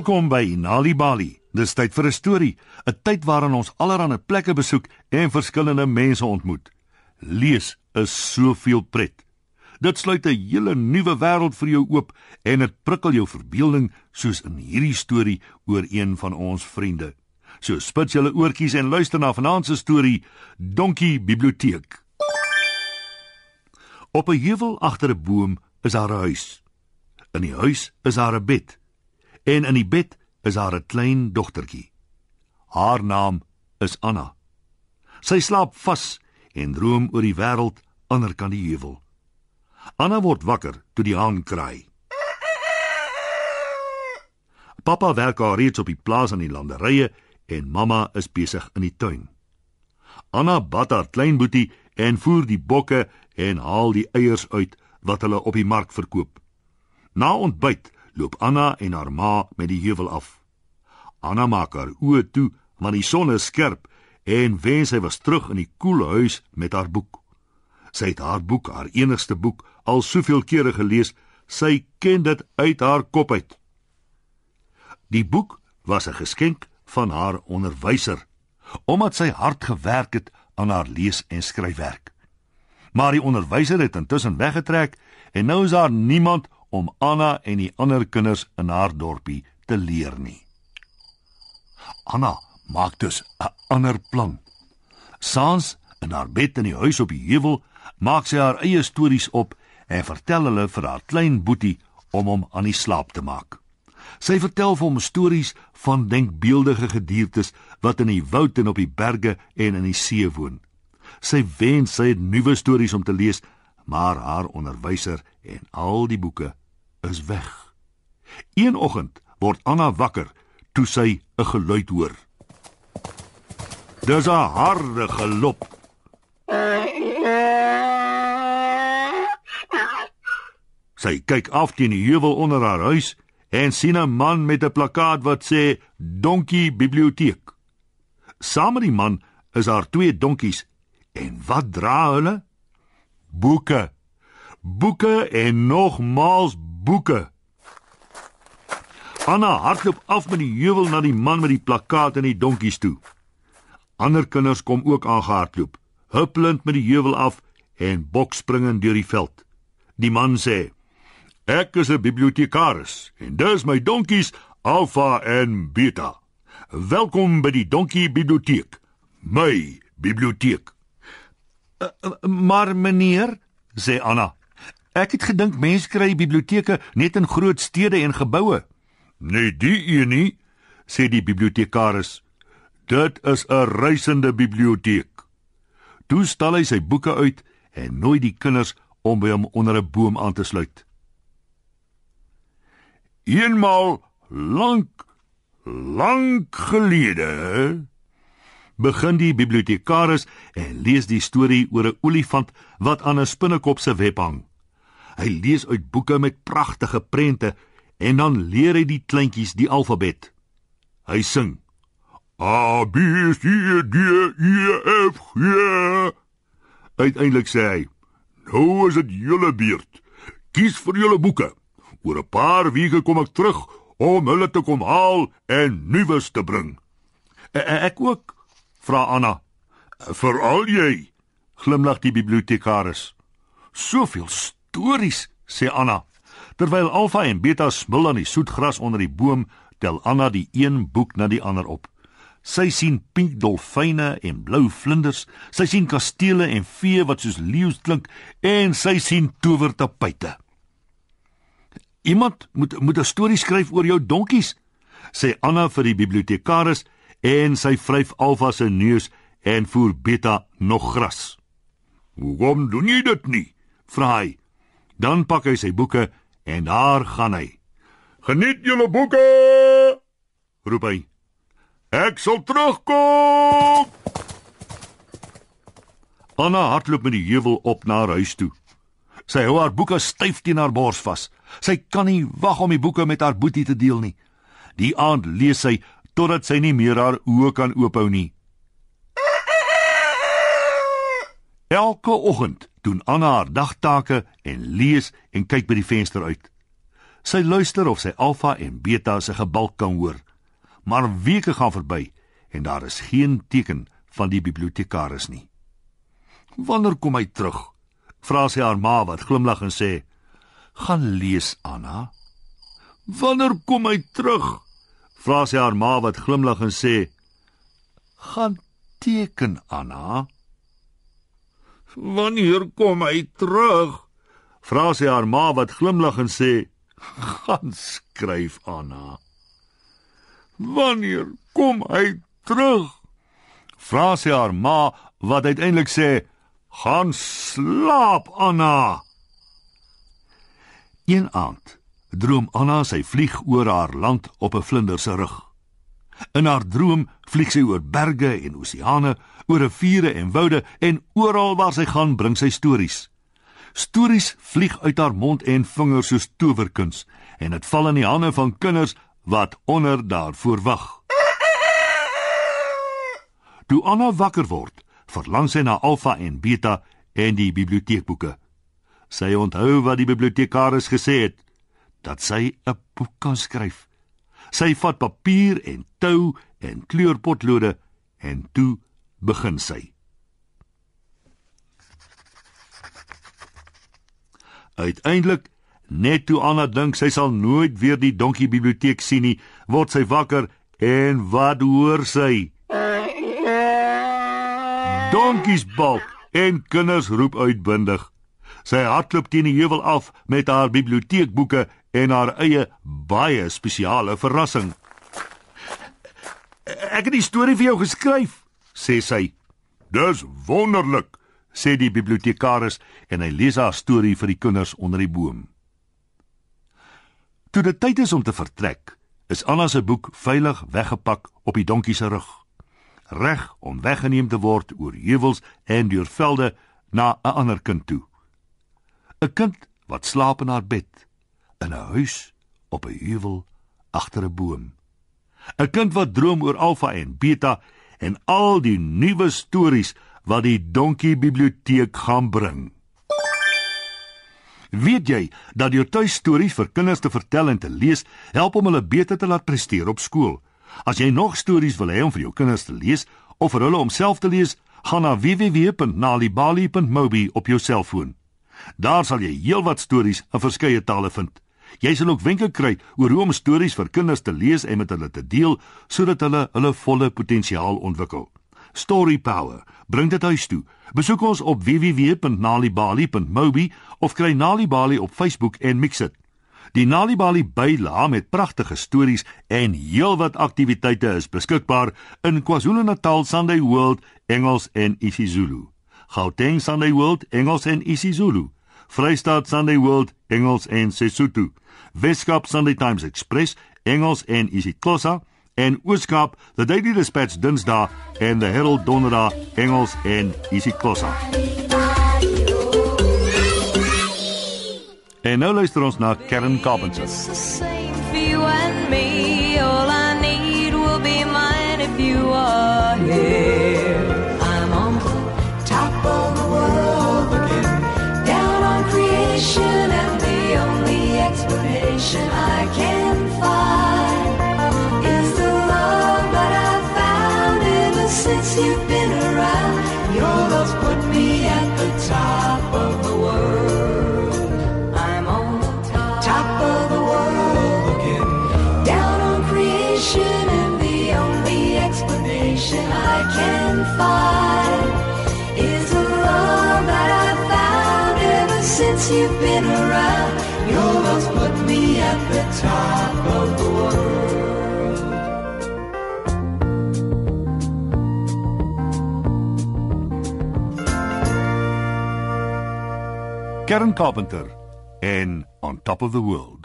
Welkom by Nali Bali. Dis tyd vir 'n storie, 'n tyd waarin ons allerlei plekke besoek en verskillende mense ontmoet. Lees is soveel pret. Dit sluit 'n hele nuwe wêreld vir jou oop en dit prikkel jou verbeelding soos in hierdie storie oor een van ons vriende. So spit julle oortjies en luister na vanaand se storie Donkie Biblioteek. Op 'n heuwel agter 'n boom is daar 'n huis. In die huis is daar 'n bed. En in die bed is haar 'n klein dogtertjie. Haar naam is Anna. Sy slaap vas en droom oor die wêreld ander kant die heuwel. Anna word wakker toe die haan kraai. Pappa werk al reeds op die plaas aan die landerye en mamma is besig in die tuin. Anna bad haar klein boetie en voer die bokke en haal die eiers uit wat hulle op die mark verkoop. Na ontbyt loop Anna en haar ma met die heuwel af. Anna maak haar oë toe want die son is skerp en wens sy was terug in die koele huis met haar boek. Sy het haar boek, haar enigste boek, al soveel kere gelees, sy ken dit uit haar kop uit. Die boek was 'n geskenk van haar onderwyser omdat sy hard gewerk het aan haar lees- en skryfwerk. Maar die onderwyser het intussen weggetrek en nou is daar niemand om Anna en die ander kinders in haar dorpie te leer nie. Anna maak dus 'n ander plan. Saans in haar bed in die huis op die heuwel maak sy haar eie stories op en vertel hulle vir haar klein boetie om hom aan die slaap te maak. Sy vertel vir hom stories van denkbeeldige gediertes wat in die woud en op die berge en in die see woon. Sy wens sy het nuwe stories om te lees, maar haar onderwyser en al die boeke is weg. Een oggend word Anna wakker toe sy 'n geluid hoor. Dis 'n harde gelop. Sy kyk af teen die heuwel onder haar huis en sien 'n man met 'n plakkaat wat sê Donkie Biblioteek. Saam met die man is daar twee donkies en wat dra hulle? Boeke. Boeke en nogmaals boeke. Anna hardloop af met die heuwel na die man met die plakkaat en die donkies toe. Ander kinders kom ook aangehardloop, huppelend met die heuwel af en bokspringend deur die veld. Die man sê: "Ek is 'n bibliotekaris en dis my donkies Alpha en Beta. Welkom by die Donkie Biblioteek. My biblioteek." Uh, uh, "Maar meneer," sê Anna, Ek het gedink mense kry biblioteke net in groot stede en geboue. Nee, die een nie, sê die bibliotekaris. Dit is 'n reisende biblioteek. Toe stal hy sy boeke uit en nooi die kinders om by hom onder 'n boom aan te sluit. Eenmal lank lank gelede begin die bibliotekaris en lees die storie oor 'n olifant wat aan 'n spinnekop se web hang. Hy lees uit boeke met pragtige prente en dan leer hy die kleintjies die alfabet. Hy sing: A B C D E F G. Uiteindelik sê hy: "Nou is dit julle beurt. Kies vir julle boeke. Oor 'n paar weke kom ek terug om hulle te kom haal en nuus te bring." E "Ek ook," vra Anna. "Veral jy," glimlag die bibliotekaris. "Soveel stories, sê Anna. Terwyl Alfa en Beta smil aan die soet gras onder die boom, tel Anna die een boek na die ander op. Sy sien pink dolfyne en blou vlinders, sy sien kastele en vee wat soos leeu's klink en sy sien towertapuite. Iemand moet moet 'n storie skryf oor jou donkies, sê Anna vir die bibliotekaris en sy vryf Alfa se neus en voer Beta nog gras. "Hoekom doen jy dit nie?" vra hy. Dan pak hy sy boeke en daar gaan hy. "Geniet julle boeke!" roep hy. "Ek sal terugkom." Anna hardloop met die heuwel op na haar huis toe. Sy hou haar boeke styf teen haar bors vas. Sy kan nie wag om die boeke met haar boetie te deel nie. Die aand lees sy totdat sy nie meer haar oë kan oophou nie. Elke oggend doen Anna haar dagtake en lees en kyk by die venster uit. Sy luister of sy alfa en beta se gebalk kan hoor. Maar weke gaan verby en daar is geen teken van die bibliotekaris nie. Wanneer kom hy terug? Vra sy haar ma wat glimlag en sê: "Gaan lees, Anna." Wanneer kom hy terug? Vra sy haar ma wat glimlag en sê: "Gaan teken, Anna." Wanneer kom hy terug? Vra sy haar ma wat glimlag en sê: "Gaan skryf, Anna." Wanneer kom hy terug? Vra sy haar ma wat uiteindelik sê: "Gaan slaap, Anna." Een aand droom Anna sy vlieg oor haar land op 'n vlinder se rug. In haar droom vlieg sy oor berge en oseane, oor riviere en woude en oral waar sy gaan, bring sy stories. Stories vlieg uit haar mond en vingers soos towerkuns en dit val in die hande van kinders wat onder daarvoor wag. Toe Anna wakker word, verlang sy na Alfa en Beta en die biblioteekboeke. Sy onthou wat die bibliotekaris gesê het dat sy 'n boek kan skryf. Sy vat papier en tou en kleurpotlode en toe begin sy. Uiteindelik, net toe Anna dink sy sal nooit weer die donkie biblioteek sien nie, word sy wakker en wat hoor sy? Donkies balk en kinders roep uitbundig. Sy hardloop teen die heuwel af met haar biblioteekboeke en haar eie baie spesiale verrassing. Ek het die storie vir jou geskryf, sê sy. Dis wonderlik, sê die bibliotekaris en hy lees haar storie vir die kinders onder die boom. Toe dit tyd is om te vertrek, is Anna se boek veilig weggepak op die donkie se rug, reg om weggeneem te word oor heuwels en deur velde na 'n ander kind toe. 'n Kind wat slaap in haar bed in 'n huis op 'n heuwel agter 'n boom. 'n Kind wat droom oor alfa en beta en al die nuwe stories wat die donkie biblioteek gaan bring. Weet jy dat jou tuistories vir kinders te vertel en te lees help om hulle beter te laat presteer op skool? As jy nog stories wil hê om vir jou kinders te lees of vir hulle om self te lees, gaan na www.nalibali.mobi op jou selfoon. Daar sal jy heelwat stories in verskeie tale vind. Jy sal ook wenke kry oor hoe om stories vir kinders te lees en met hulle te deel sodat hulle hulle volle potensiaal ontwikkel. Story Power, bring dit huis toe. Besoek ons op www.nalibali.mobi of kry Nalibali op Facebook en mix dit. Die Nalibali byla met pragtige stories en heelwat aktiwiteite is beskikbaar in KwaZulu-Natal Sunday World Engels en isiZulu. Gauteng Sunday World Engels en isiZulu. Vrystaat Sunday World Engels en Sesotho. Weskaap Sunday Times Express Engels en isiXhosa en Ooskaap The Daily Dispatch Dinsdae en The Herald Donderdag Engels en isiXhosa. En nou luister ons na Karen Carpenter. All I can since you've been around. Your love's put me at the top of the world. Karen Carpenter en On Top of the World.